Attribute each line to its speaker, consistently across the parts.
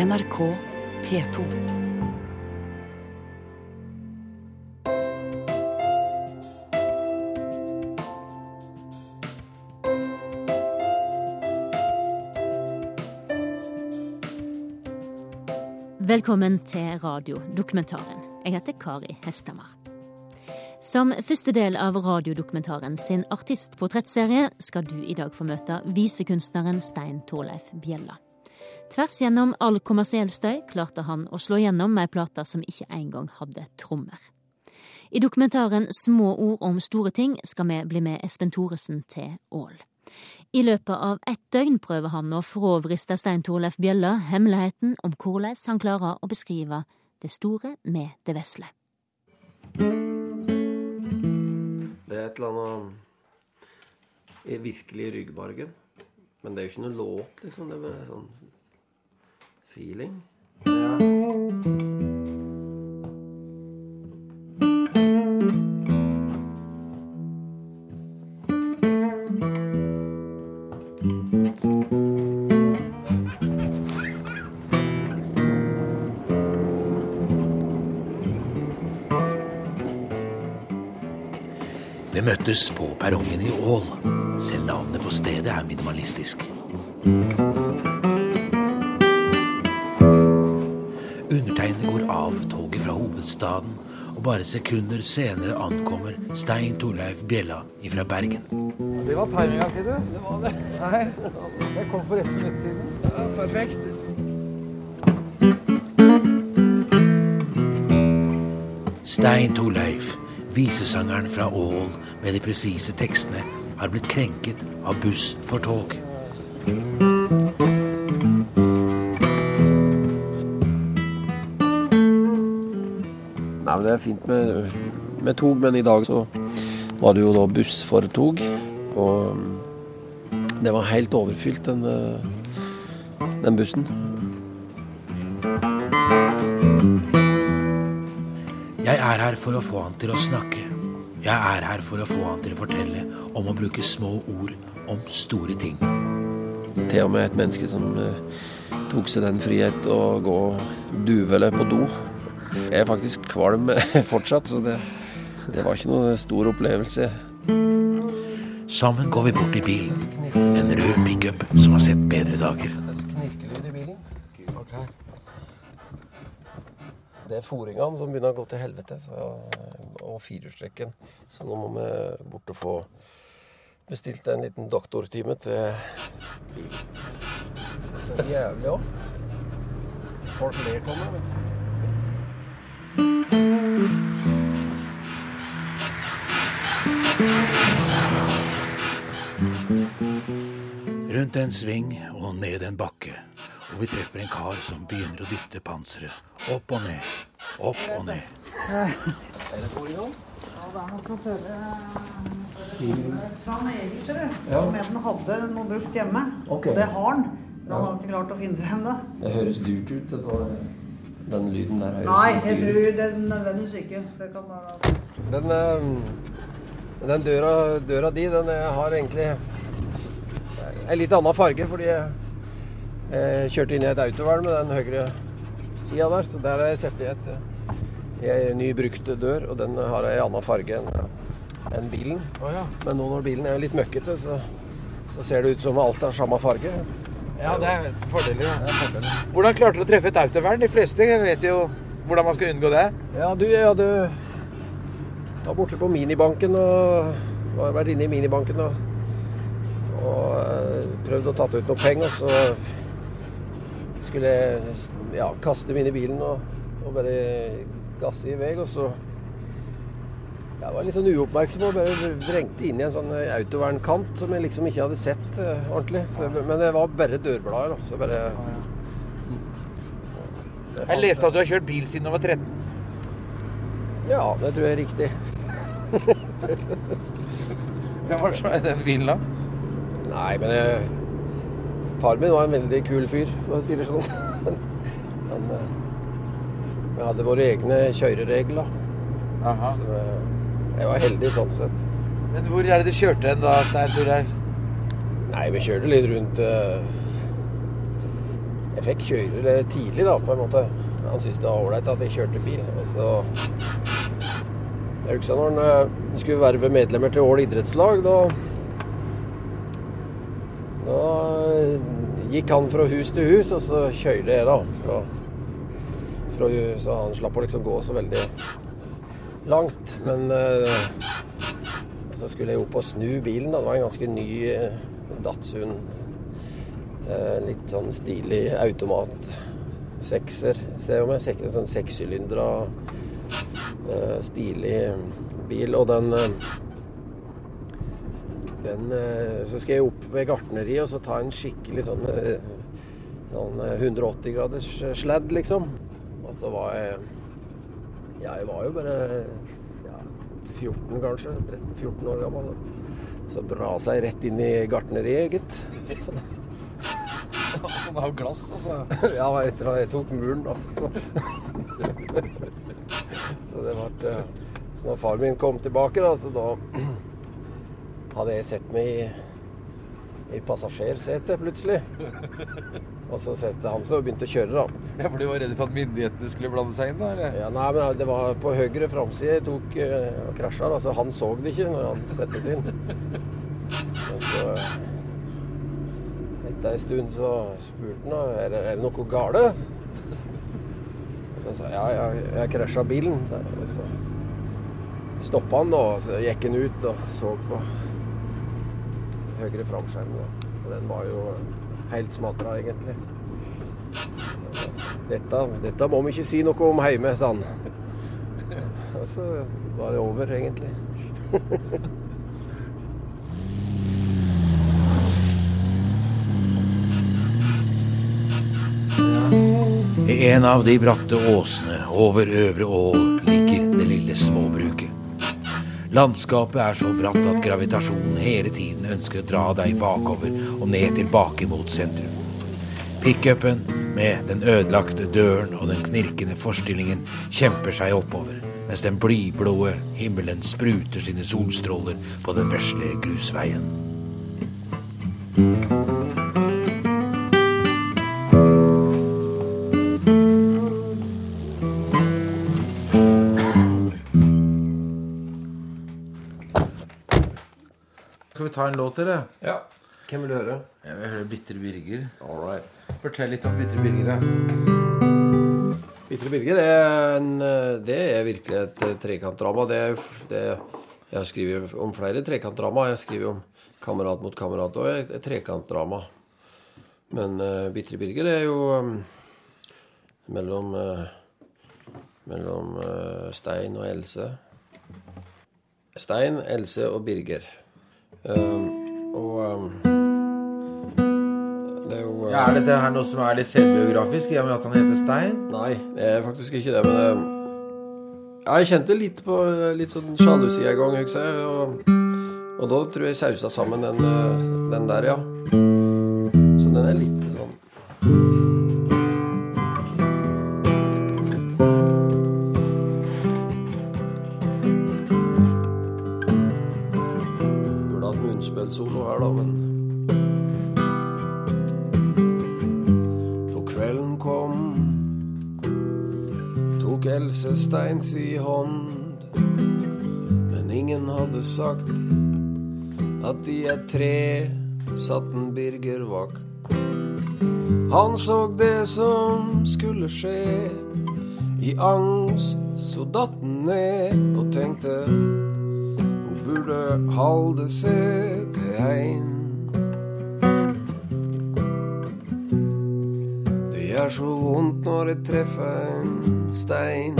Speaker 1: NRK P2.
Speaker 2: Velkommen til radiodokumentaren. Jeg heter Kari Hestemar. Som første del av radiodokumentaren sin artistportrettserie skal du i dag få møte visekunstneren Stein Torleif Bjella. Tvers gjennom all kommersiell støy klarte han å slå gjennom med ei plate som ikke engang hadde trommer. I dokumentaren Små ord om store ting skal vi bli med Espen Thoresen til Ål. I løpet av ett døgn prøver han å fråvriste Stein Torleif Bjella hemmeligheten om hvordan han klarer å beskrive det store med det vesle.
Speaker 3: Det er et eller annet virkelig i ryggmargen. Men det er jo ikke noe låt, liksom. Det er sånn feeling. Ja.
Speaker 4: Vi møttes på perrongen i Ål. Selv navnet på stedet er minimalistisk. Hovedstaden, og bare sekunder senere ankommer Stein Torleif Bjella fra Bergen.
Speaker 5: Det var timinga, sier du? Det var det. Nei, jeg kom for ett minutt siden. Ja, perfekt.
Speaker 4: Stein Torleif, visesangeren fra Ål med de presise tekstene, har blitt krenket av buss for tog.
Speaker 3: Er fint med, med tog, men i dag så var det jo da buss for tog. Og mm, det var helt overfylt, den, eh, den bussen.
Speaker 4: Jeg er her for å få han til å snakke. Jeg er her for å få han til å fortelle om å bruke små ord om store ting.
Speaker 3: Til og med et menneske som eh, tok seg den frihet å gå duvele på do. Jeg er faktisk kvalm fortsatt, så det, det var ikke noe stor opplevelse.
Speaker 4: Sammen går vi bort i bilen. En rød pickup som har sett bedre dager.
Speaker 3: Knirkelyd i bilen. Det er fòringene som begynner å gå til helvete, så, og firehjulstrekken. Så nå må vi bort og få bestilt en liten doktortime til bilen. Så jævlig òg. Folk ler av meg, vet du.
Speaker 4: Rundt en sving og ned en bakke. Og vi treffer en kar som begynner å dytte panseret opp og ned, opp og ned.
Speaker 6: Fra en Erik, ser du. Om en hadde noe brukt hjemme. Det har han. Men han har ikke klart å finne det ennå.
Speaker 3: Det høres dyrt ut, den lyden der. høres
Speaker 6: Nei, jeg tror er nødvendigvis ikke. Det kan være
Speaker 3: Den, eh, den døra, døra di, den eh, har egentlig en litt annen farge, fordi jeg, kjørte inn i et autovern med den høyre sida der, så der har jeg sett i et, i ny brukt dør, og den har ei annen farge enn enn bilen. Men nå når bilen er litt møkkete, så, så ser det ut som alt har samme farge.
Speaker 5: Ja, det er fordeler. Ja. Hvordan klarte du å treffe et autovern? De fleste vet jo hvordan man skal unngå det.
Speaker 3: Ja, du, jeg hadde var borte på minibanken og var vært inne i minibanken og, og eh, prøvd å tatt ut noe penger. Og så skulle jeg ja, kaste dem inn i bilen og, og bare gasse i vei. Og så jeg var litt sånn uoppmerksom og bare vrengte inn i en sånn autovernkant som jeg liksom ikke hadde sett eh, ordentlig. Så, men det var bare dørblader. da, Så bare Det
Speaker 5: Jeg leste at du har kjørt bil siden du var 13.
Speaker 3: Ja, det tror jeg er riktig.
Speaker 5: Hva var det er i den bilen da?
Speaker 3: Nei, men jeg, far min var en veldig kul fyr, for å si det sånn. Men eh, vi hadde våre egne kjøreregler.
Speaker 5: Aha.
Speaker 3: Så eh, jeg var heldig sånn sett.
Speaker 5: Men hvor er det du kjørte hen da, Stein Torheim?
Speaker 3: Nei, vi kjørte litt rundt eh, Jeg fikk kjøre tidlig, da, på en måte. Han syntes det var ålreit at jeg kjørte bil. Og så Jeg husker når han eh, skulle verve medlemmer til Ål idrettslag, da Da eh, gikk han fra hus til hus, og så kjørte jeg, da. Fra, fra, så han slapp å liksom gå så veldig langt. Men eh, så skulle jeg opp og snu bilen. da. Det var en ganske ny eh, Datsun. Eh, litt sånn stilig automat. Sekser, ser jeg med. Sek, sånn sekssylindra, stilig bil. Og den den, Så skal jeg opp ved gartneriet og så ta en skikkelig sånn, sånn eh, 180 graders sledd, liksom. Og så var jeg jeg var jo bare ja, 14 kanskje. 13-14 år gammel. Så brasa jeg rett inn i gartneriet, gitt. Så,
Speaker 5: Han har glass, altså.
Speaker 3: ja, etter at jeg tok muren, da. Så, så det ble Så når far min kom tilbake, da, så da hadde jeg sett meg i, i passasjersetet plutselig. Og så sette han seg og begynte å kjøre, da.
Speaker 5: Ja, for de var redde for at myndighetene skulle blande seg inn, da? eller?
Speaker 3: Ja, nei, men Det var på høyre framside tok uh, og krasja. Altså, han så det ikke når han settes inn. Men så Etter ei stund så spurte han er det, er det noe gale. Og så sa jeg ja, jeg, jeg krasja bilen. Så, så stoppa han, da, så gikk han ut og så på høyre framskjerm. Og den var jo helt smadra, egentlig. Dette, dette må vi ikke si noe om hjemme, sa han. Og så var det over, egentlig.
Speaker 4: I en av de bratte åsene over Øvre Ål ligger det lille småbruket. Landskapet er så bratt at gravitasjonen hele tiden ønsker å dra deg bakover og ned tilbake mot sentrum. Pickupen med den ødelagte døren og den knirkende forstillingen kjemper seg oppover, mens den blyblå himmelen spruter sine solstråler på den vesle grusveien.
Speaker 5: Ta en låt, dere?
Speaker 3: Ja. Hvem vil du høre?
Speaker 5: Jeg vil høre Bitre Birger.
Speaker 3: All right.
Speaker 5: Fortell litt om Bitre Birger. da.
Speaker 3: Bitre Birger er, en, eh, det er virkelig et eh, trekantdrama. Det er, det, jeg har skrevet om flere trekantdrama. Jeg skriver om Kamerat mot kamerat og et, et trekantdrama. Men uh, Bitre Birger er jo um, mellom, uh, mellom uh, Stein og Else. Stein, Else og Birger. Um, og um, det er jo uh,
Speaker 5: Ja, er dette her noe som er litt selvbiografisk, i og med at han heter Stein?
Speaker 3: Nei, det er faktisk ikke det, men ja, jeg kjente litt på litt sånn sjalusi en gang, husker jeg. Og, og da tror jeg sausa sammen den, eh, den der, ja. Så den er litt sånn hatt solo her, da, men Når kvelden kom tok Else Steins i hånd. Men ingen hadde sagt at i et tre satt en Birger vakt. Han så det som skulle skje. I angst så datt han ned og tenkte hun burde halde seg til. Det gjør så vondt når jeg treffer en stein.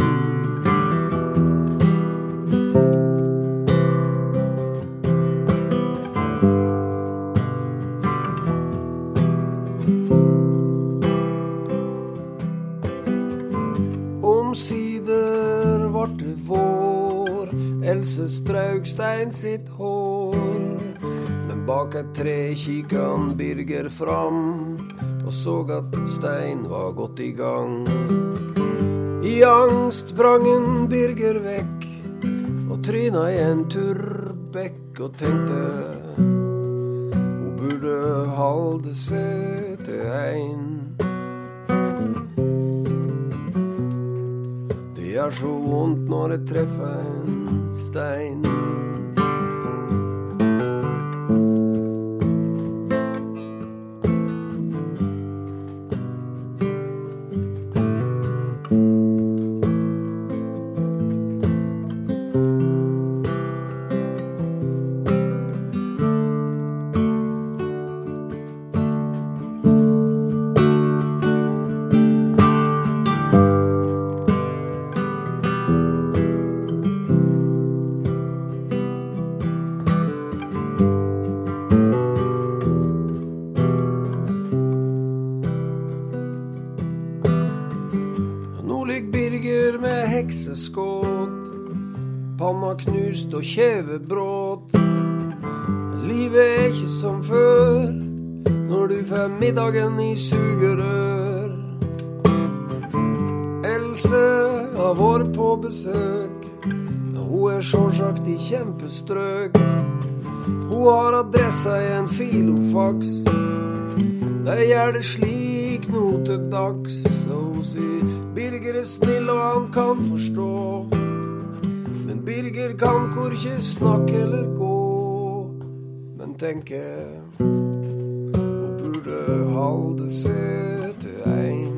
Speaker 3: Omsider vart det vår, Else Straugstein sitt hår. Bak et tre kikka han Birger fram og så at Stein var godt i gang. I angst sprang en Birger vekk og tryna i en turbekk og tenkte hun burde holde seg til ein. Det gjør så vondt når det treffer en stein. Og. Livet er ikke som før, når du får middagen i sugerør. Else har vært på besøk, hun er sjølsagt i kjempestrøk. Hun har adressa i en filofax. De gjør det slik nå til dags, og hun sier Birger er snill og han kan korkje snakke eller gå. Men tenke. hun burde holde seg til ein.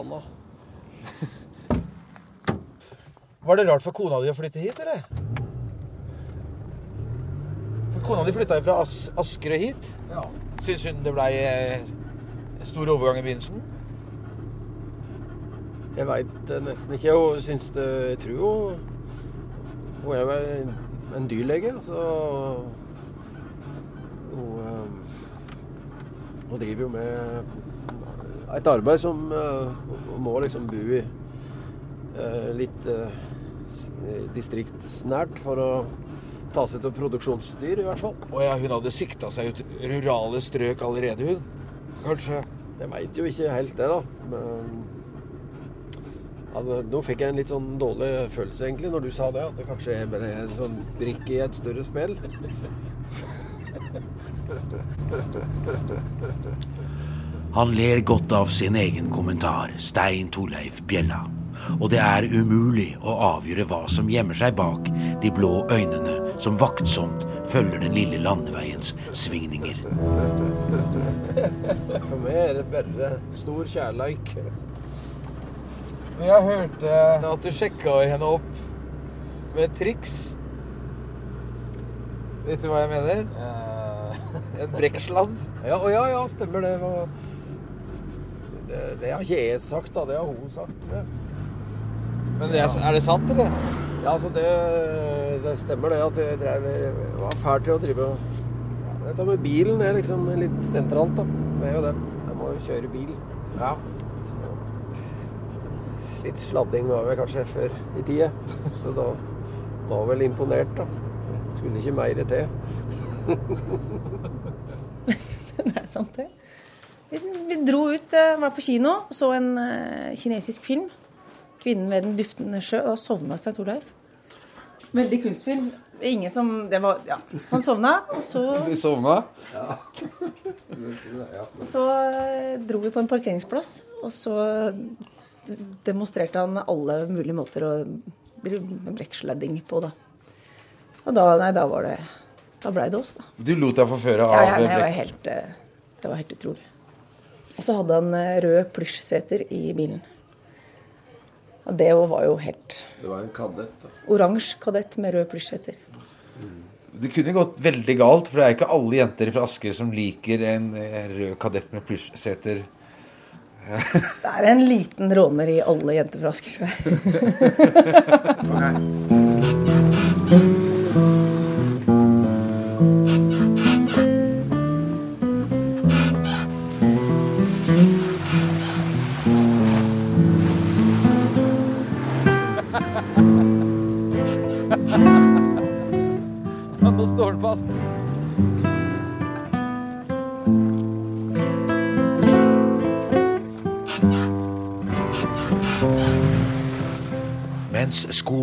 Speaker 3: Helt.
Speaker 5: Var det rart for kona di å flytte hit, eller? For kona di flytta jo fra As Asker og hit.
Speaker 3: Ja.
Speaker 5: Syns hun det blei eh, stor overgang i begynnelsen?
Speaker 3: Jeg veit nesten ikke. Hun syns det Jeg tror jo Hun er jo en, en dyrlege, så hun, eh, hun driver jo med et arbeid som eh, må liksom bo i eh, litt eh, distriktsnært for å ta seg til produksjonsdyr, i hvert fall.
Speaker 5: Å ja, hun hadde sikta seg ut rurale strøk allerede, hun. Kanskje.
Speaker 3: Jeg veit jo ikke helt det, da. Men ja, nå fikk jeg en litt sånn dårlig følelse, egentlig, når du sa det. At det kanskje er bare en sånn brikke i et større spill.
Speaker 4: Han ler godt av sin egen kommentar, Stein Torleif Bjella. Og det er umulig å avgjøre hva som gjemmer seg bak de blå øynene som vaktsomt følger den lille landeveiens svingninger.
Speaker 3: For meg er det bare stor kjærleik.
Speaker 5: Jeg hørte at du sjekka henne opp med triks. Vet du hva jeg mener? En brekksladd.
Speaker 3: Ja, ja, ja, stemmer det. Det, det har ikke jeg sagt, da. Det har hun sagt. Det.
Speaker 5: Men det er, er det sant, eller?
Speaker 3: Ja, altså det, det stemmer det at jeg drev, jeg var fæl til å drive ja, Dette med bilen er liksom litt sentralt, da. Det er jo det. Jeg må jo kjøre bil.
Speaker 5: Ja.
Speaker 3: Så litt sladding var vi kanskje før i tida. Så da var vel imponert, da. Skulle ikke mer til.
Speaker 7: Det er sant, det. Vi, dro ut, eh, var på kino, så en eh, kinesisk film. 'Kvinnen ved den duftende sjø'. Da sovna Stein Torleif. Veldig kunstfilm. Ingen som det var, ja. Han sovna, og så,
Speaker 5: Du sovna? Ja.
Speaker 7: så eh, dro vi på en parkeringsplass. Og så demonstrerte han alle mulige måter å drive brekksladding på, da. Og da, nei, da var det Da blei det oss, da.
Speaker 5: Du lot deg forføre av
Speaker 7: Ja, ja, det var helt, det var helt utrolig. Og så hadde han eh, rød plysjseter i bilen. Og det var jo helt
Speaker 3: Det var en kadett, da.
Speaker 7: oransje kadett med rød plysjseter.
Speaker 5: Det kunne gått veldig galt, for det er ikke alle jenter fra Asker som liker en eh, rød kadett med plysjseter.
Speaker 7: Det er en liten råner i alle jenter fra Asker, tror jeg.
Speaker 5: Nå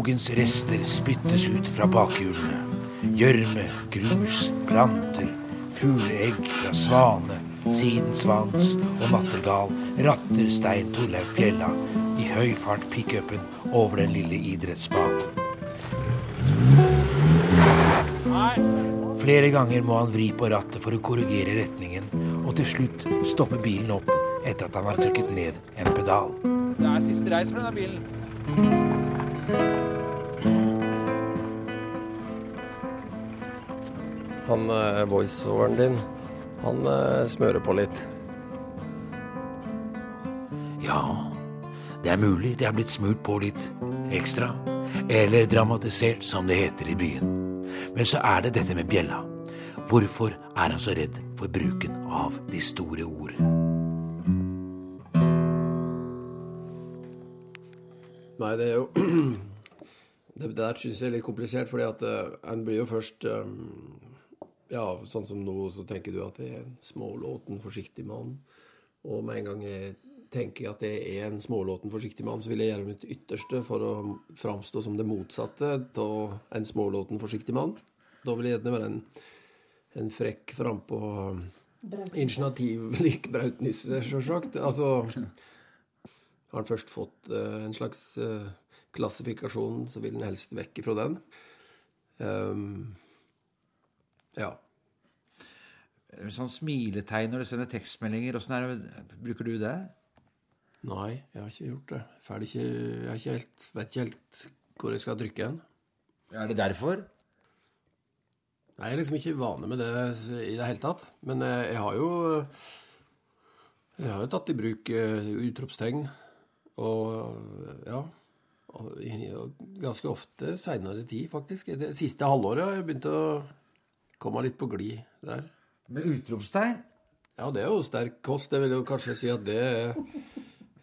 Speaker 4: skogens rester spyttes ut fra bakhjulene. Gjørme, grus, planter, fugleegg fra svane, sidensvans og nattergal ratter Stein Torleif Bjella i høy fart pickupen over den lille idrettsbanen. Flere ganger må han vri på rattet for å korrigere retningen, og til slutt stopper bilen opp etter at han har trykket ned en pedal.
Speaker 5: Det er siste reis for denne bilen.
Speaker 3: Han eh, voiceoveren din, han eh, smører på litt.
Speaker 4: Ja, det er mulig det er blitt smurt på litt ekstra. Eller dramatisert, som det heter i byen. Men så er det dette med bjella. Hvorfor er han så redd for bruken av de store ord?
Speaker 3: Nei, det er jo Det der syns jeg er litt komplisert, fordi at eh, en blir jo først Ja, sånn som nå, så tenker du at det er en smålåten, forsiktig mann. Og med en gang jeg tenker at det er en smålåten, forsiktig mann, så vil jeg gjøre mitt ytterste for å framstå som det motsatte av en smålåten, forsiktig mann. Da vil jeg gjerne være en, en frekk frampå initiativlik Brautnisse, sjølsagt. Altså har han først fått uh, en slags uh, klassifikasjon, så vil han helst vekk ifra den. Um, ja.
Speaker 4: Sånn smiletegn når du sender tekstmeldinger, åssen er bruker du det?
Speaker 3: Nei, jeg har ikke gjort det. Ferdig ikke, jeg har ikke helt, vet ikke helt hvor jeg skal trykke hen.
Speaker 4: Er det derfor?
Speaker 3: Nei, jeg er liksom ikke vane med det i det hele tatt. Men eh, jeg har jo Jeg har jo tatt i bruk eh, utropstegn. Og ja og Ganske ofte seinere tid, faktisk. Det siste halvåret har jeg begynt å komme litt på glid der.
Speaker 4: Med utropstegn?
Speaker 3: Ja, det er jo sterk kost. Jeg vil jo kanskje si at det er,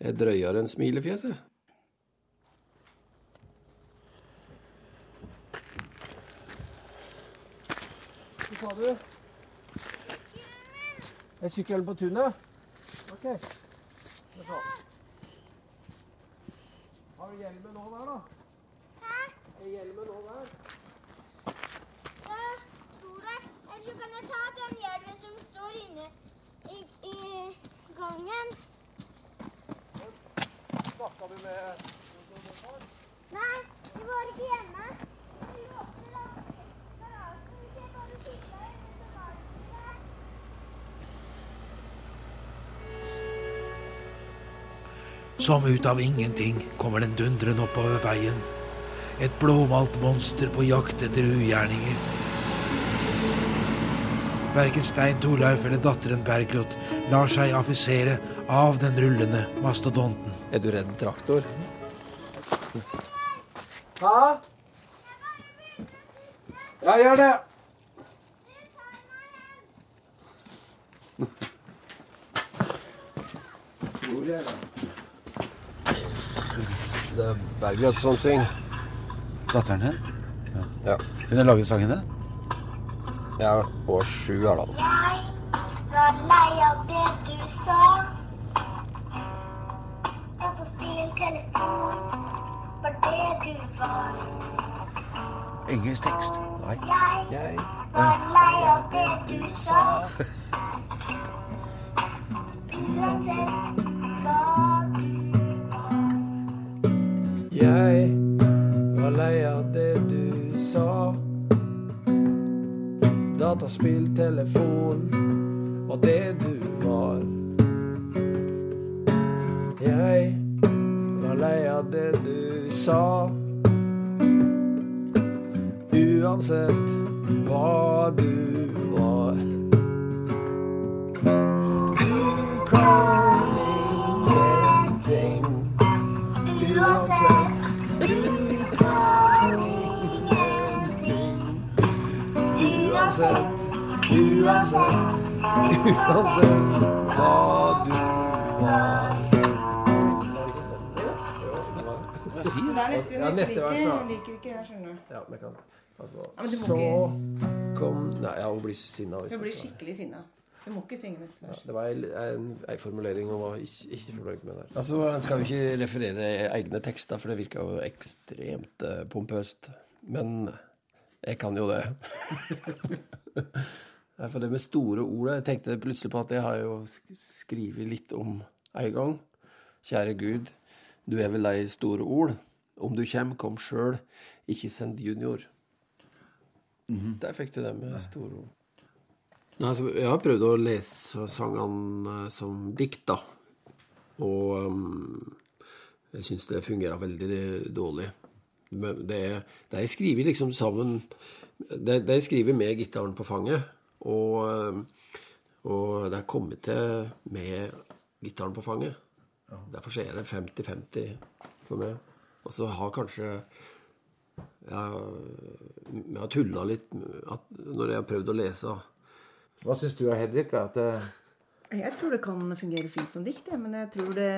Speaker 3: er drøyere enn smilefjeset. Hva sa du? Er sykkelen på tunet? Ok. Har du hjelmen nå der, da?
Speaker 8: Hæ?
Speaker 3: Er hjelmen nå der?
Speaker 8: Ja, tror det. Eller så kan jeg ta den hjelmen som står inne i, i gangen.
Speaker 3: Snakka du med
Speaker 8: Nei, vi var ikke hjemme. Vi låste garasjen.
Speaker 4: Som ut av ingenting kommer den dundrende oppover veien. Et blåmalt monster på jakt etter ugjerninger. Verken Stein Torleif eller datteren Bergljot lar seg affisere av den rullende mastodonten.
Speaker 3: Er du redd traktor? Hæ? Ja, gjør det. Hvor er det? Det er Bergljot som synger.
Speaker 4: Datteren din?
Speaker 3: Ja.
Speaker 4: Hun har laget sangen din?
Speaker 3: Jeg er år sju her, da.
Speaker 8: Jeg var lei av det du sa. Jeg får spille telefon for det du var.
Speaker 4: Ingen tekst.
Speaker 3: Nei.
Speaker 8: Jeg var lei av det du sa. Uansett hva du
Speaker 3: var. Jeg Dataspill, telefon og det du var. Jeg var lei av det du sa. Uansett hva du var. Du kan Uansett, uansett, hva du var.
Speaker 6: Det er neste,
Speaker 3: Ja, neste vers, da.
Speaker 6: Liker ikke jeg, skjønner du.
Speaker 3: Ja, men kan altså,
Speaker 6: men
Speaker 3: Så
Speaker 6: ikke-
Speaker 3: kom Nei, ja, hun blir sinna. hun
Speaker 6: blir skikkelig sinna. Du må ikke synge neste
Speaker 3: Ja, det var en, en, en formulering hun var ikke, ikke fornøyd med der. Altså, En skal jo ikke referere egne tekster, for det virka jo ekstremt eh, pompøst. Men jeg kan jo det. Nei, For det med store ord Jeg tenkte plutselig på at jeg har jo sk- skrevet litt om en gang. Kjære Gud, du er vel ei store ord. Om du kjem, kom sjøl, ikke send junior. Der fikk du det med store ord. Nei, altså, jeg har prøvd å lese sangene eh, som dikt, da. Og um, jeg syns det fungerer veldig dårlig. Det, er- det er skrevet liksom sammen Det, det er skrevet med gitaren på fanget. Og, um, og det er kommet til med gitaren på fanget. Derfor så er det 50-50 for meg. Og så har kanskje ja, Vi har tulla litt at, når jeg har prøvd å lese.
Speaker 5: Hva syns du, Henrik? At eh,
Speaker 7: Jeg tror det kan fungere fint som dikt, men jeg tror det,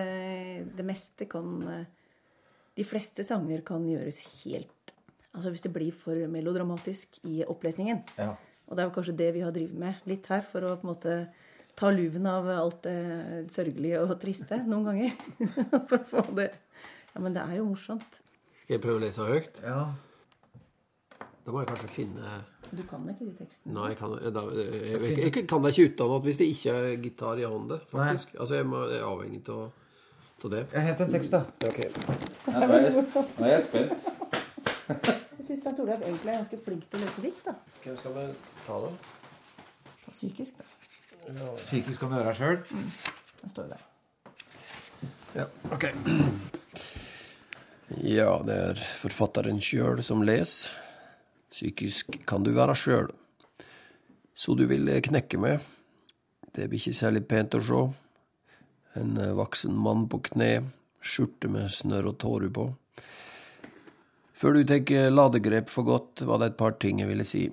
Speaker 7: det meste kan eh, De fleste sanger kan gjøres helt Altså hvis det blir for melodramatisk i opplesningen.
Speaker 5: Ja.
Speaker 7: Og det er kanskje det vi har drevet med litt her, for å på en måte ta luven av alt det sørgelige og triste noen ganger. for å få det Ja, men det er jo morsomt.
Speaker 3: Skal jeg prøve å lese høyt?
Speaker 5: ja.
Speaker 3: Da må jeg kanskje finne
Speaker 7: Du kan ikke de tekstene.
Speaker 3: Nei, jeg kan, da, jeg, jeg, jeg kan det ikke utenat hvis det ikke er gitar i hånda, faktisk. Altså, jeg, må, jeg er avhengig av av det.
Speaker 5: Jeg henter en tekst, da.
Speaker 3: Ok.
Speaker 5: nå, er jeg, nå er jeg spent.
Speaker 7: Jeg syns Torleif egentlig er ganske flink til å lese dikt. da.
Speaker 3: Hvem skal vi ta, da?
Speaker 7: Ta psykisk, da.
Speaker 5: Psykisk kan du gjøre sjøl? Mm.
Speaker 7: Den står jo der.
Speaker 3: Ja, ok. Ja, det er forfatteren sjøl som leser. Psykisk kan du være sjøl. Så du vil knekke meg. Det blir ikke særlig pent å se. En voksen mann på kne, skjorte med snørr og tårer på. Før du tar ladegrep for godt, var det et par ting jeg ville si.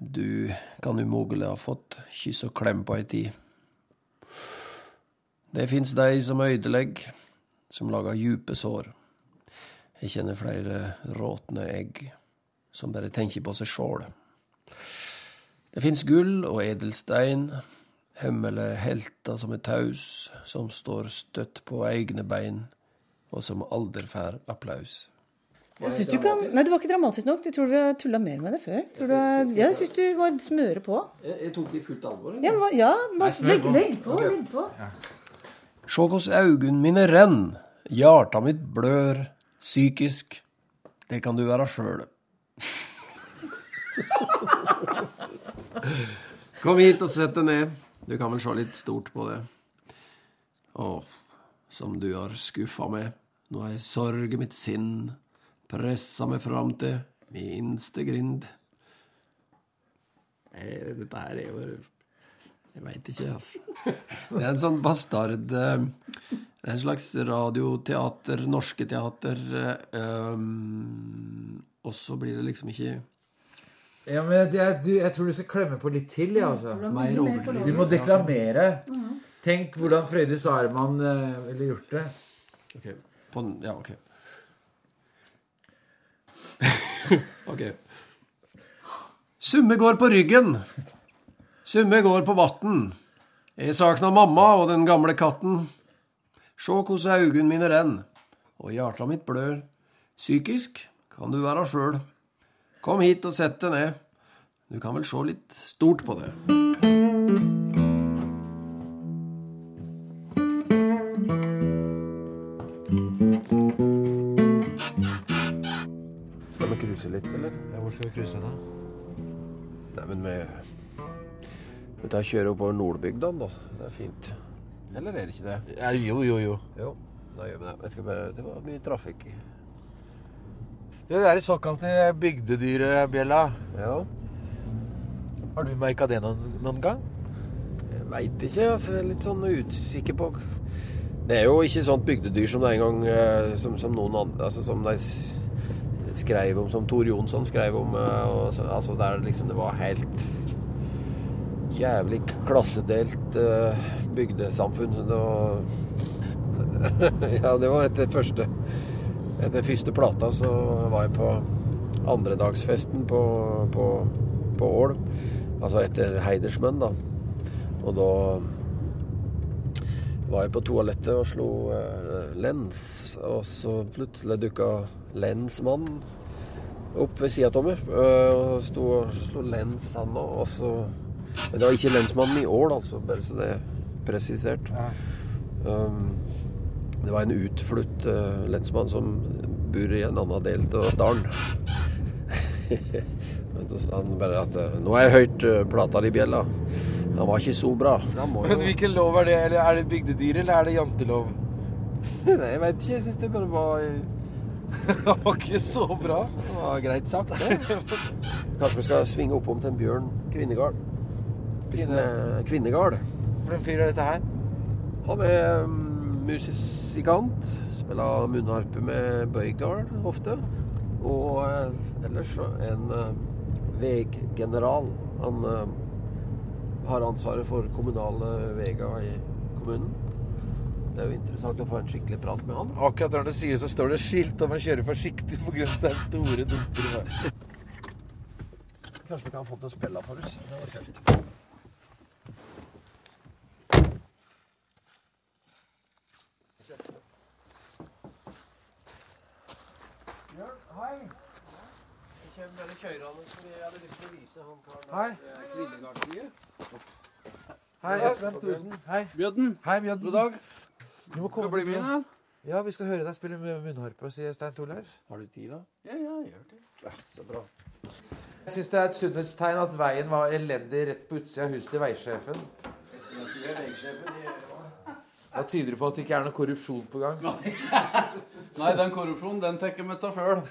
Speaker 3: Du kan umulig ha fått kyss og klem på ei tid. Det fins de som ødelegger, som lager djupe sår. Jeg kjenner flere råtne egg som bare tenker på seg sjål. Det fins gull og edelstein, hemmelig helter som er taus, som står støtt på egne bein, og som aldri får applaus.
Speaker 7: Jeg synes du kan... Nei, det var ikke dramatisk nok. Du tror vi har tulla mer med det før? Tror du... Ja, jeg syns du var smøre på.
Speaker 3: Jeg, jeg tok det i fullt alvor.
Speaker 7: Ja, må, ja
Speaker 5: må,
Speaker 7: legg,
Speaker 5: på.
Speaker 7: legg på. Legg på.
Speaker 3: Sjå hvordan augun mine renn, hjarta mitt blør, psykisk, det kan du være sjøl. Kom hit og sett deg ned, du kan vel se litt stort på det. Å, som du har skuffa meg, nå er sorg mitt sinn, pressa meg fram til minste grind. Nei, Dette her er jo jeg veit ikke, altså. Det er en sånn bastard eh, Det er en slags radioteater, norske teater um, Og så blir det liksom ikke
Speaker 5: Ja, men jeg, jeg, du, jeg tror du skal klemme på litt til, ja, altså. Du må deklamere. Tenk hvordan Frøydis Arman eh, ville gjort det.
Speaker 3: Ok. På, ja, ok. ok. Summe går på ryggen. Summe går på vatn. Jeg sakna mamma og den gamle katten. Sjå hvordan augun mine renn, og hjarta mitt blør. Psykisk kan du være sjøl. Kom hit og sett deg ned. Du kan vel sjå litt stort på det.
Speaker 5: Hvor skal vi krysse, da?
Speaker 3: Nei, men vi Vi tar kjører oppover Nordbygda, da. Det er fint. Eller er det ikke det?
Speaker 5: Ja, jo, jo, jo.
Speaker 3: Jo, da gjør vi det. Jeg skal bare, det var mye trafikk. i-
Speaker 5: Det der såkalte bygdedyrebjella,
Speaker 3: Ja,
Speaker 5: har du merka det noen, noen gang?
Speaker 3: jeg veit ikke. Altså, jeg er litt sånn usikker på Det er jo ikke sånt bygdedyr som det er en gang eh, som, som noen andre Altså som de skrev om, som Tor Jonsson skrev om. eh, Og, så, altså der liksom det var helt jævlig klassedelt eh, bygdesamfunn. Var Ja, det var etter første Etter første plata så var jeg på andredagsfesten på, på, på Ål. Altså etter Heidersmenn, da. Og da var jeg på toalettet og slo eh, lens, og så plutselig dukka lensmannen opp ved sida av meg. eh, og sto og slo lens, han òg. Og så Men det var ikke lensmannen i Ål, altså, bare så det er presisert. Um, det var en utflutt uh, lensmann som bor i en annen del av dalen. Men så sa han bare at eh, 'Nå har jeg hørt plata di, Bjella'. Han var ikke så bra. Jo
Speaker 5: Men hvilken lov er det? Eller er det bygdedyr, eller er det jantelov?
Speaker 3: Nei, jeg vet ikke. Jeg syns det bare var
Speaker 5: Det var ikke så bra.
Speaker 3: Det var greit sagt, det. Kanskje vi skal svinge oppom til en Bjørn Kvinnegard. Kvinne... Kvinnegard.
Speaker 5: Hvordan fyr er dette her?
Speaker 3: Han er mm, musikant. Spiller munnharpe med Bøygard ofte. Og eh, ellers en uh, veggeneral. Han eh, har ansvaret for kommunale veier i kommunen. Det er jo interessant å få en skikkelig prat med han.
Speaker 5: Akkurat når du sier det, så står det skilt om å kjøre forsiktig på grunn av det er store dumper i veien.
Speaker 3: Kanskje vi kan få til å spille for oss. Det var kjekt. Hei. Jeg kommer bare kjørende fordi jeg hadde lyst til å vise han karen
Speaker 5: Hei.
Speaker 3: der, Hei.
Speaker 5: Hei, Espen Thoresen. Hei.
Speaker 9: Bjørn,
Speaker 5: Hei, Bjørn.
Speaker 9: god dag.
Speaker 5: Du må komme
Speaker 9: bli med, da?
Speaker 5: Ja, vi skal høre deg spille med munnharpe, sier Stein Torleif.
Speaker 3: Har du tid, da?
Speaker 9: Ja, ja, gjør det.
Speaker 3: Ja, så bra.
Speaker 5: Jeg syns det er et sunnhetstegn at veien var elendig rett på utsida av huset til veisjefen.
Speaker 3: Jeg sier at du er veisjefen i
Speaker 5: Da tyder det på at det ikke er noe korrupsjon på gang.
Speaker 9: Nei, den korrupsjonen, den tenker vi ta før.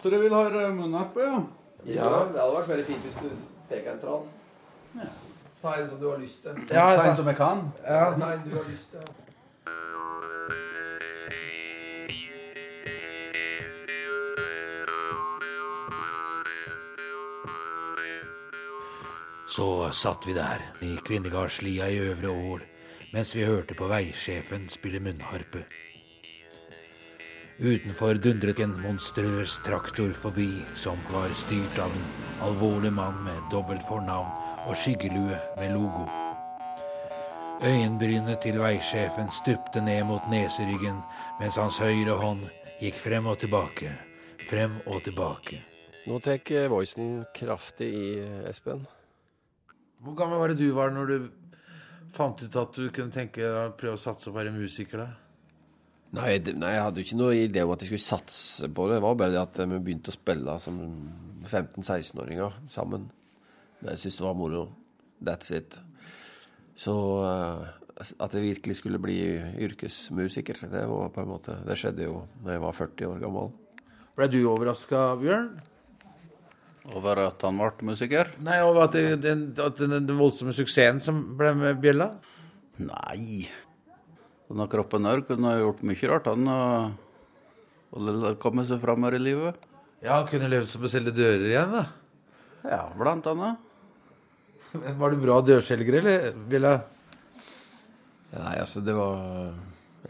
Speaker 9: Så du vil ha munnharpe, ja?
Speaker 3: Ja, det hadde vært veldig fint hvis du tar en tran. Ta en som du har lyst til.
Speaker 5: Ja,
Speaker 9: Ta en som jeg kan.
Speaker 3: Ja, ta en du har lyst til.
Speaker 4: Så satt vi der i Kvinnegardslia i Øvre Ål mens vi hørte på veisjefen spille munnharpe. Utenfor dundret en monstrøs traktor forbi, som var styrt av en alvorlig mann med dobbelt fornavn og skyggelue med logo. Øyenbrynet til veisjefen stupte ned mot neseryggen, mens hans høyre hånd gikk frem og tilbake, frem og tilbake.
Speaker 3: Nå tar voicen kraftig i, Espen.
Speaker 5: Hvor gammel var det du var når du fant ut at du kunne tenke deg å prøve å satse på å være musiker? da?
Speaker 3: Nei, det, nei, jeg hadde jo ikke noe idé om at jeg skulle satse på det. Det var bare det at vi begynte å spille som 15-16-åringer sammen. Jeg syntes det var moro. That's it. Så eh, at jeg virkelig skulle bli yrkesmusiker, det var på en måte Det skjedde jo da jeg var 40 år gammel.
Speaker 5: Ble du overraska, Bjørn?
Speaker 9: Over at han ble musiker?
Speaker 5: Nei, over at, det, den, at den, den voldsomme suksessen som ble med bjella?
Speaker 9: Nei. Denne kroppen her kunne ha gjort mye rart, han. Og, kommet komme seg her i livet.
Speaker 5: Ja, han kunne levd som å selge dører igjen, da.
Speaker 9: Ja, blant annet.
Speaker 5: Men Var du bra dørselger, eller, Bjella?
Speaker 3: Nei, altså, det var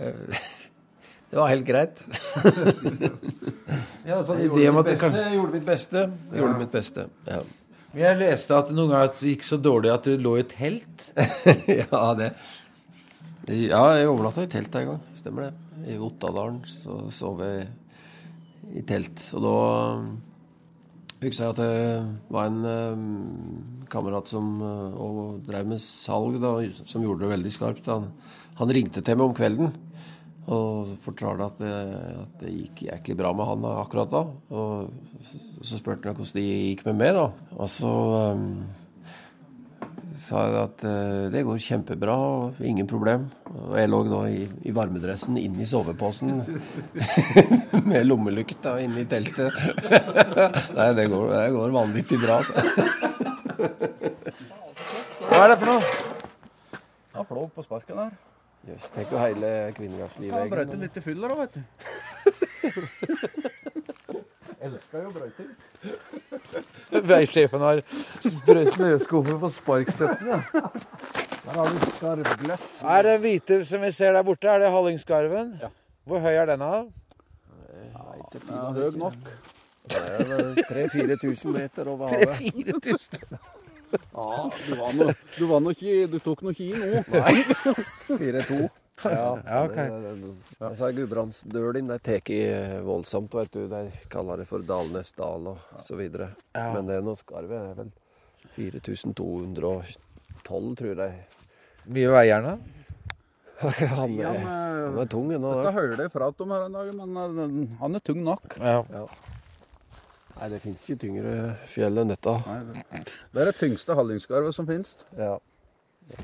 Speaker 3: eh, Det var helt greit.
Speaker 5: Ja, altså,
Speaker 3: Jeg gjorde mitt beste. Jeg gjorde mitt beste. Jeg gjorde mitt beste. Ja.
Speaker 5: Jeg leste at noen ganger gikk så dårlig at du lå i telt.
Speaker 3: ja, det Ja, jeg overnatta i telt en gang. Stemmer det. I Ottadalen så sov jeg i telt. Og da husker at det var en eh, kamerat som uh, og drev med salg, da, som gjorde det veldig skarpt. Han, han ringte til meg om kvelden og fortalte at at det gikk jæklig bra med han akkurat da. Og så, så spurte han hvordan det gikk med meg, da. Og så um, sa jeg at eh, det går kjempebra, ingen problem. Og jeg lå da i, i varmedressen inni soveposen med lommelykta inni teltet. Nei, det går, det går vanvittig bra. Altså.
Speaker 5: Hva er det for noe?
Speaker 9: Plov på sparken der.
Speaker 3: Jøss, tenk jo hele kvinnegardslivet.
Speaker 9: Brøyte litt i fylla da, vet du. Elsker jo brøyting.
Speaker 5: Veisjefen har snøskuffer på sparkstøttene.
Speaker 9: Der har vi skarvgløtt.
Speaker 5: Er det hvite som vi ser der borte, er det Hallingskarven?
Speaker 9: Ja.
Speaker 5: Hvor høy er den av?
Speaker 9: Ja, høy nok.
Speaker 3: Det er 3000-4000 meter over havet.
Speaker 5: 4000.
Speaker 9: Ja, du var nå du var nå ikke Du tok nå ikke i nå.
Speaker 3: 4-2. Ja,
Speaker 5: Ja, ok.
Speaker 3: det- det- det- Altså, Gudbrandsdølen, de tar voldsomt, vet du. De kaller det for Dalnesdal og så videre.
Speaker 5: Ja.
Speaker 3: Men det nå skarvet er vel 4212, tror jeg.
Speaker 5: Mye veierne?
Speaker 3: Han
Speaker 9: Ja,
Speaker 3: er,
Speaker 9: men,
Speaker 3: han er tung ennå.
Speaker 9: Dette hører jeg prat om her en dag, men eh, han er tung nok.
Speaker 5: Ja.
Speaker 3: Nei, det fins ikke tyngre fjell enn dette.
Speaker 9: Nei, det, det er det tyngste hallingskarvet som finnes.
Speaker 3: Ja. Vi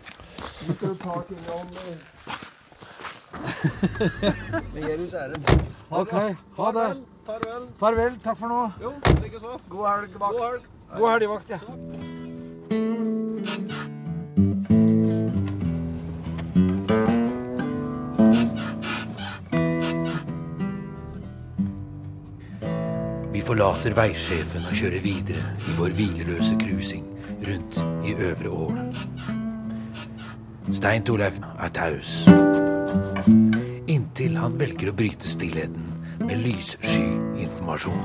Speaker 3: æren.
Speaker 5: OK, ha det.
Speaker 9: Farvel.
Speaker 5: Farvel. Takk for nå.
Speaker 9: Jo, likeså.
Speaker 3: God helg, vakt.
Speaker 9: God helg.
Speaker 5: God helgvakt, ja.
Speaker 4: Vi forlater veisjefen og kjører videre i vår hvileløse cruising rundt i Øvre Ål. Stein Torleif er taus. Inntil han velger å bryte stillheten med lyssky informasjon.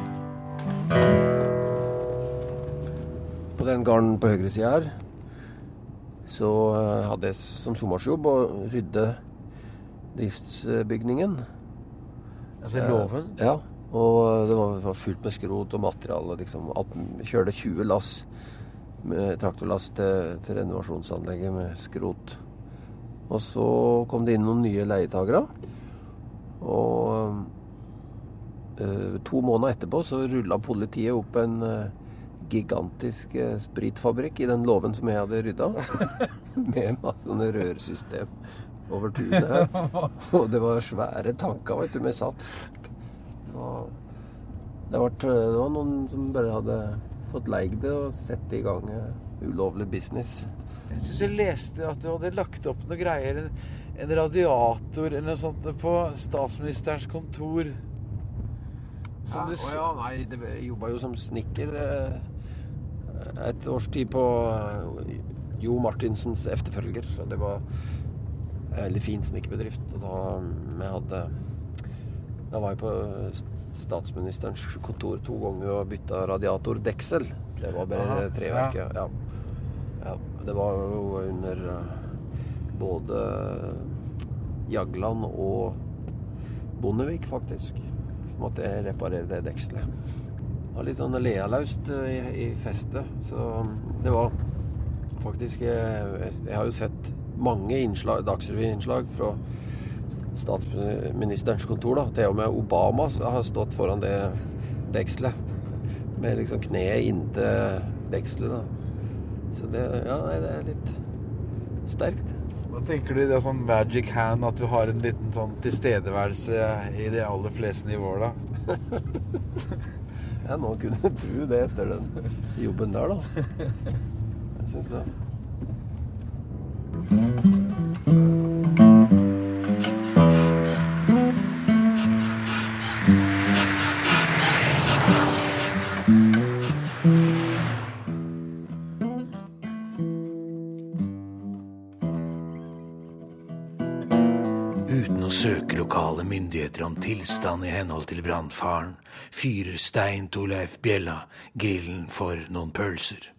Speaker 3: På den gården på høyre side her, så eh, hadde jeg som sommersjobb å rydde driftsbygningen.
Speaker 5: Altså låven?
Speaker 3: Ja, og det var, var fullt med skrot og materiale. Liksom. Kjørte 20 lass med traktorlass til, til renovasjonsanlegget med skrot. Og så kom det inn noen nye leietagere. Og eh, to måneder etterpå så rulla politiet opp en eh, gigantisk eh, spritfabrikk i den låven som jeg hadde rydda. med masse sånne rørsystem over tunet her. Og det var svære tanker vet du, med sats. Og det, var, det var noen som bare hadde fått leid det og sett i gang eh, ulovlig business.
Speaker 5: Jeg syns jeg leste at du hadde lagt opp noen greier. En, radiator eller noe sånt på statsministerens kontor. Som s-
Speaker 3: Å ja, nei, det, jobba jo som snekker eh, et års tid på eh, Jo Martinsens efterfølger. Og det var en veldig fin snekkerbedrift. Og da mm, vi hadde Da var jeg på statsministerens kontor to ganger og bytta radiatordeksel. Det var bare treverket. ja. ja. Ja. Det var jo under eh, både Jagland og Bondevik, faktisk. Måtte jeg reparere det dekselet. Det var litt sånn lealaust eh, i, festet, så det var faktisk Jeg, jeg har jo sett mange innslag, Dagsrevy-innslag fra statsministerens kontor. da, Til og med Obama har stått foran det dekselet. Med liksom kneet inntil dekselet. da. Så det, ja, nei, det er litt sterkt.
Speaker 5: Hva tenker du det er sånn magic hand, at du har en liten sånn tilstedeværelse i de aller fleste nivåer, da?
Speaker 3: Ja, noen kunne tro det etter den jobben der, da. Jeg syns det.
Speaker 4: Myndigheter om tilstand i henhold til brannfaren, fyrer Stein Torleif Bjella grillen for noen pølser.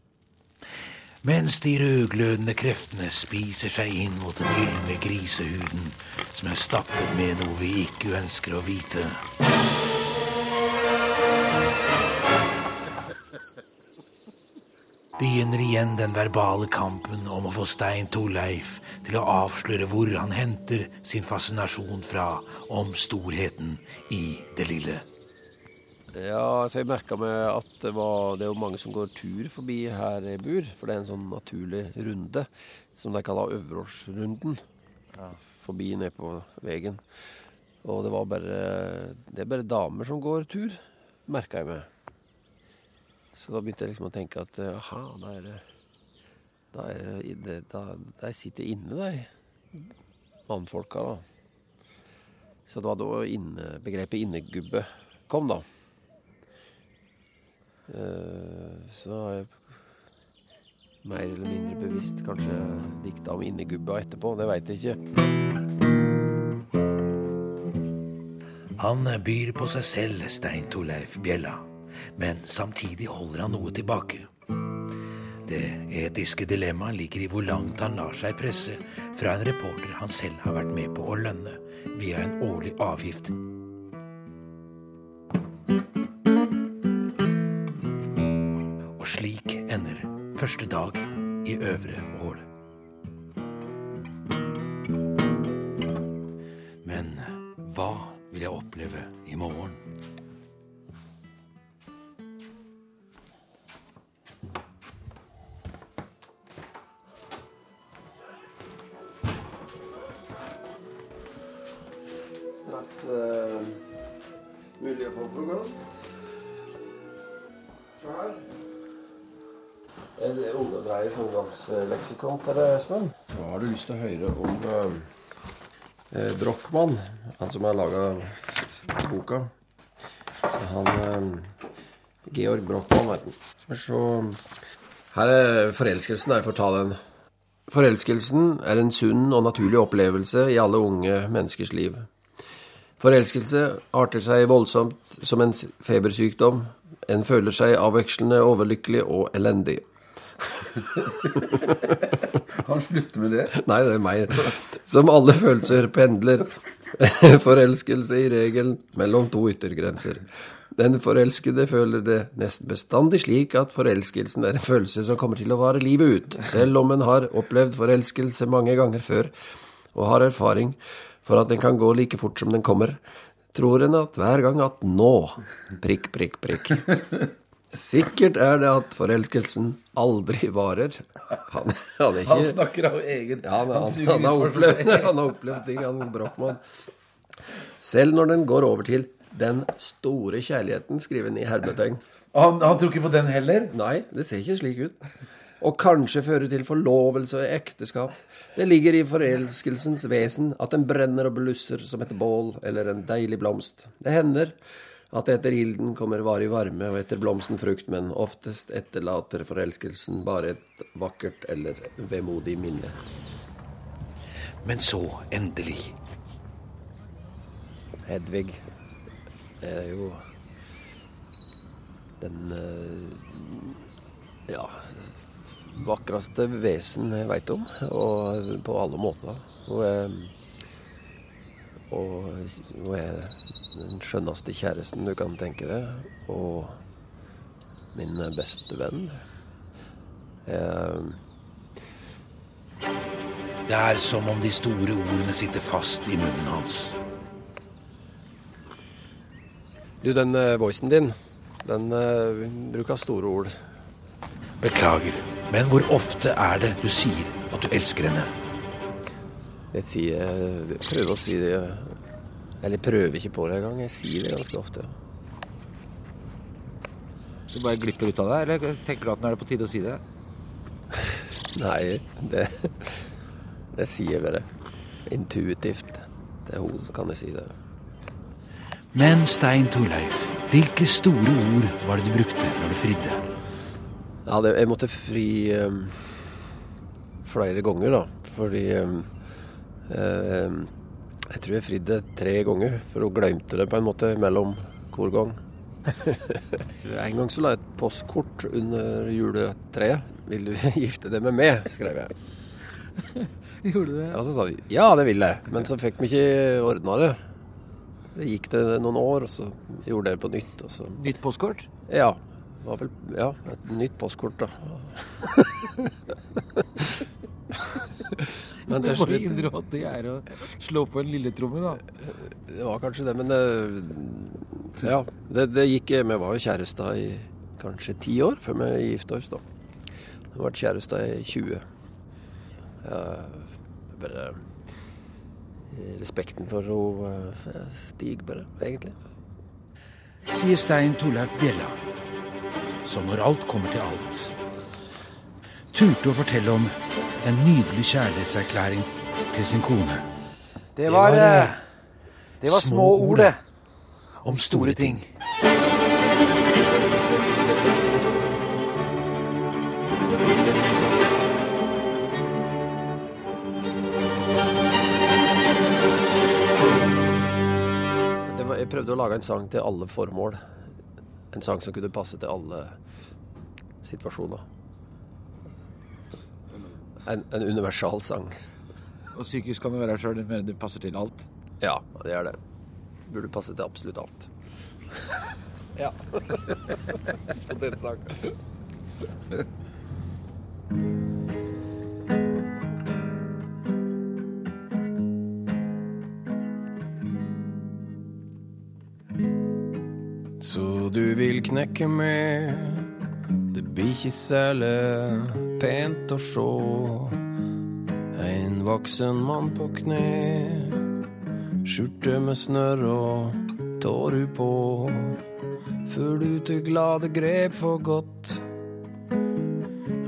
Speaker 4: Mens de rødglødende kreftene spiser seg inn mot den gylne grisehuden som er stappet med noe vi ikke ønsker å vite. Begynner igjen den verbale kampen om å få Stein Torleif til å avsløre hvor han henter sin fascinasjon fra om storheten i det lille.
Speaker 3: Ja, så jeg merka meg at det, var, det er jo mange som går tur forbi her jeg bor. For det er en sånn naturlig runde som de kaller Øverårsrunden. Ja, forbi ned på veien. Og det var bare Det er bare damer som går tur, merka jeg meg. Så da begynte jeg liksom å tenke at aha, da er det Da, er det, da, der sitter inne, de. mannfolka, da. Så det var da inne, begrepet innegubbe kom, da. Eh, så har jeg mer eller mindre bevisst kanskje dikta om innegubba etterpå. Det veit jeg ikke.
Speaker 4: Han byr på seg selv, Stein Torleif Bjella, men samtidig holder han noe tilbake. Det etiske dilemmaet ligger i hvor langt han lar seg presse fra en reporter han selv har vært med på å lønne via en årlig avgift. Og slik ender første dag i Øvre Ål. Men hva vil jeg oppleve i morgen?
Speaker 3: Ungdomsleksikon til deg, Espen. Hva har du lyst til å høre om eh, Brochmann, han som har laga boka. Han eh, Georg Brochmann, vet du. Her er forelskelsen. Jeg får ta den. Forelskelsen er en sunn og naturlig opplevelse i alle unge menneskers liv. Forelskelse arter seg voldsomt som en febersykdom. En føler seg avvekslende overlykkelig og elendig.
Speaker 5: Han slutter med det?
Speaker 3: Nei, det er meg. Som alle følelser pendler forelskelse i regelen mellom to yttergrenser. Den forelskede føler det nesten bestandig slik at forelskelsen er en følelse som kommer til å vare livet ut, selv om en har opplevd forelskelse mange ganger før og har erfaring for at den kan gå like fort som den kommer, tror en at hver gang at nå prikk, prikk, prikk. Sikkert er det at forelskelsen aldri varer. Han, han, ikke,
Speaker 5: Han snakker av egen
Speaker 3: ja, han, han, har opplevd, han har opplevd ting, han Brochmann. Selv når den går over til den store kjærligheten, skriver han i hermetegn.
Speaker 5: Han, han tror ikke på den heller?
Speaker 3: Nei, det ser ikke slik ut. Og kanskje føre til forlovelse og ekteskap. Det ligger i forelskelsens vesen at den brenner og blusser som et bål eller en deilig blomst. Det hender at etter ilden kommer varig varme, og etter blomsten frukt, men oftest etterlater forelskelsen bare et vakkert eller vemodig minne.
Speaker 4: Men så, endelig,
Speaker 3: Hedvig er jo den eh, ja vakreste vesen jeg veit om, og på alle måter. Hun er, og hun er den skjønneste kjæresten du kan tenke deg, og min beste venn. Jeg,
Speaker 4: det er som om de store ordene sitter fast i munnen hans.
Speaker 3: du, den eh, voicen din, den uh, bruker store ord.
Speaker 4: Beklager, men hvor ofte er det du sier at du elsker henne?
Speaker 3: Jeg sier jeg prøver å si det Eller prøver ikke på det engang. Jeg sier det ganske ofte.
Speaker 5: Du bare glipper ut av det, eller tenker du at nå er det på tide å si det?
Speaker 3: Nei, det, det sier jeg bare intuitivt. Til henne kan jeg si det.
Speaker 4: Men Stein Torleif, hvilke store ord var det du brukte når du fridde?
Speaker 3: Ja, det, jeg måtte fri um, flere ganger, da. Fordi um, um, Jeg tror jeg fridde tre ganger, for hun glemte det på en måte mellom hver gang. en gang så la jeg et postkort under juletreet. 'Vil du gifte deg med meg?' skrev jeg.
Speaker 5: Gjorde du det?
Speaker 3: Ja, så sa vi ja, det vil jeg. Men så fikk vi ikke ordna det. Det gikk det noen år, og så gjorde jeg det på nytt. Og så
Speaker 5: Nytt postkort?
Speaker 3: Ja. Var vel ja, et nytt postkort, da. Men til slutt
Speaker 5: innrømme at det er å slå på en lilletromme, da.
Speaker 3: Det var kanskje det, men det, Ja. Det, det gikk Vi var jo kjærester i kanskje ti år før vi gifta oss, da. Vi har vært kjærester i 20. Ja, bare Respekten for henne stiger bare, egentlig.
Speaker 4: Sier Stein Torleif Bjella, som når alt kommer til alt, turte å fortelle om en nydelig kjærlighetserklæring til sin kone.
Speaker 5: Det var, eh, det var små ord, det.
Speaker 4: Om store ting.
Speaker 10: Jeg prøvde å lage en sang til alle formål. En sang som kunne passe til alle situasjoner. En, en universal sang.
Speaker 5: Og psykisk kan det være sjøl, men det passer til alt.
Speaker 10: Ja, det er det. Burde passe til absolutt alt. ja. Potetsang. Så du vil knekke med Det særlig pent å sjå. En voksen mann på kne Skjorte med snørr og tåru på Før du til glade grep for godt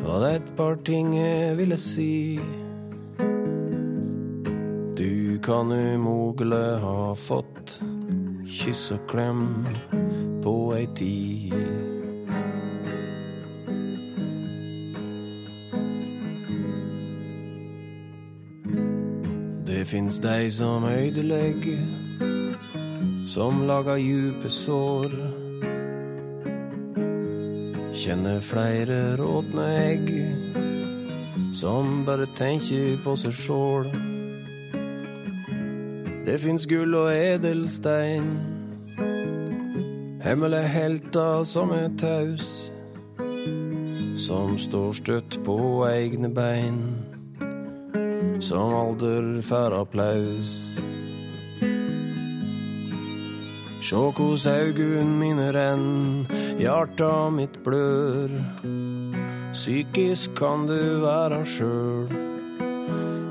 Speaker 10: Var det et par ting jeg ville si. Du kan umulig ha fått kyss og klem på ei tid. Fins dei som øydelegger, som lager djupe sår. Kjenner flere råtne egg, som bare tenker på seg sjål. Det fins gull og edelstein, hemmelige helter som er taus, som står støtt på egne bein, som alder får applaus. Sjå kos augun mine renn, hjarta mitt blør. Psykisk kan du være sjøl.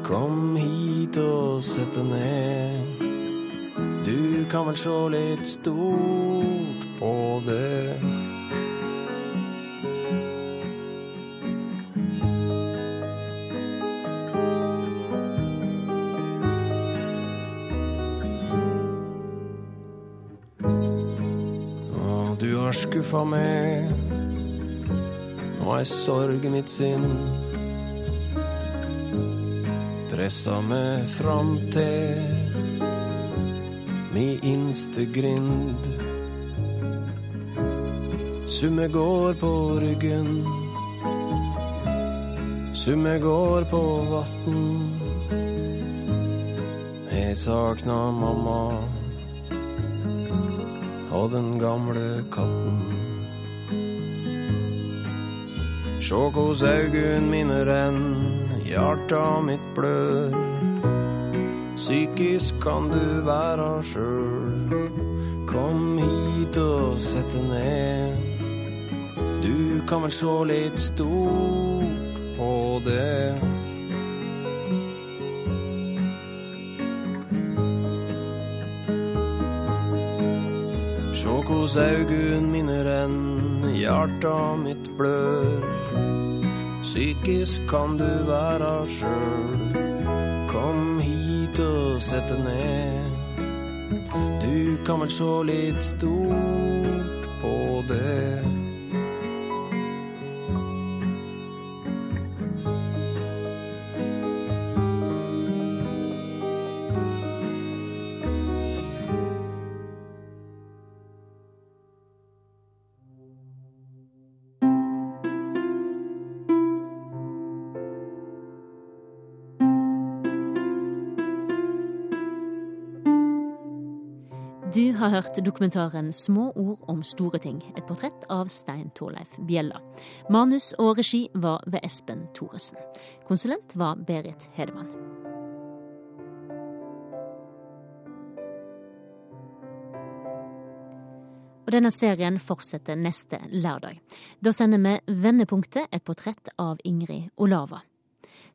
Speaker 10: Kom hit og sett deg ned. Du kan vel sjå litt stort på det. Skuffa meg, Nå er sorg mitt sinn pressa meg fram til mi innste grind. Summe går på ryggen, summe går på vatn. Jeg sakna mamma og den gamle katten. Sjå kos augun mine renn, hjarta mitt blør. Psykisk kan du være sjøl. Kom hit og sett deg ned. Du kan vel sjå litt stort på det. Kos augun mine renn, hjarta mitt blør. Psykisk kan du være sjøl. Kom hit og sett deg ned. Du kan vel sjå litt stort på det.
Speaker 2: Har hørt dokumentaren 'Små ord om store ting', et portrett av Stein Torleif Bjella. Manus og regi var ved Espen Thoresen. Konsulent var Berit Hedemann. Og denne serien fortsetter neste lørdag. Da sender vi Vendepunktet, et portrett av Ingrid Olava.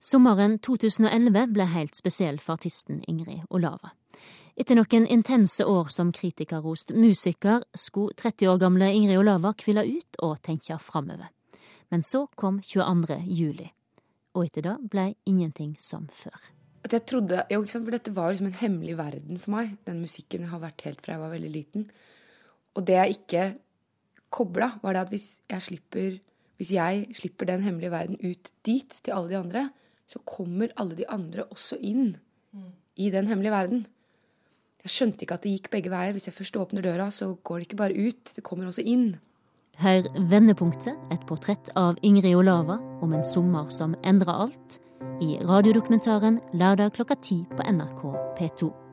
Speaker 2: Sommeren 2011 ble helt spesiell for artisten Ingrid Olava. Etter noen intense år som kritikerrost musiker, skulle 30 år gamle Ingrid Olava hvile ut og tenke framover. Men så kom 22. juli, og etter det ble ingenting som før.
Speaker 11: at jeg trodde jo, ikke sant, For dette var liksom en hemmelig verden for meg. Den musikken har vært helt fra jeg var veldig liten. Og det jeg ikke kobla, var det at hvis jeg slipper hvis jeg slipper den hemmelige verden ut dit, til alle de andre, så kommer alle de andre også inn i den hemmelige verden. Jeg skjønte ikke at det gikk begge veier. Hvis jeg først åpner døra, så går det ikke bare ut, det kommer også inn.
Speaker 2: Hør Vendepunktet, et portrett av Ingrid Olava om en sommer som endra alt, i radiodokumentaren lørdag klokka ti på NRK P2.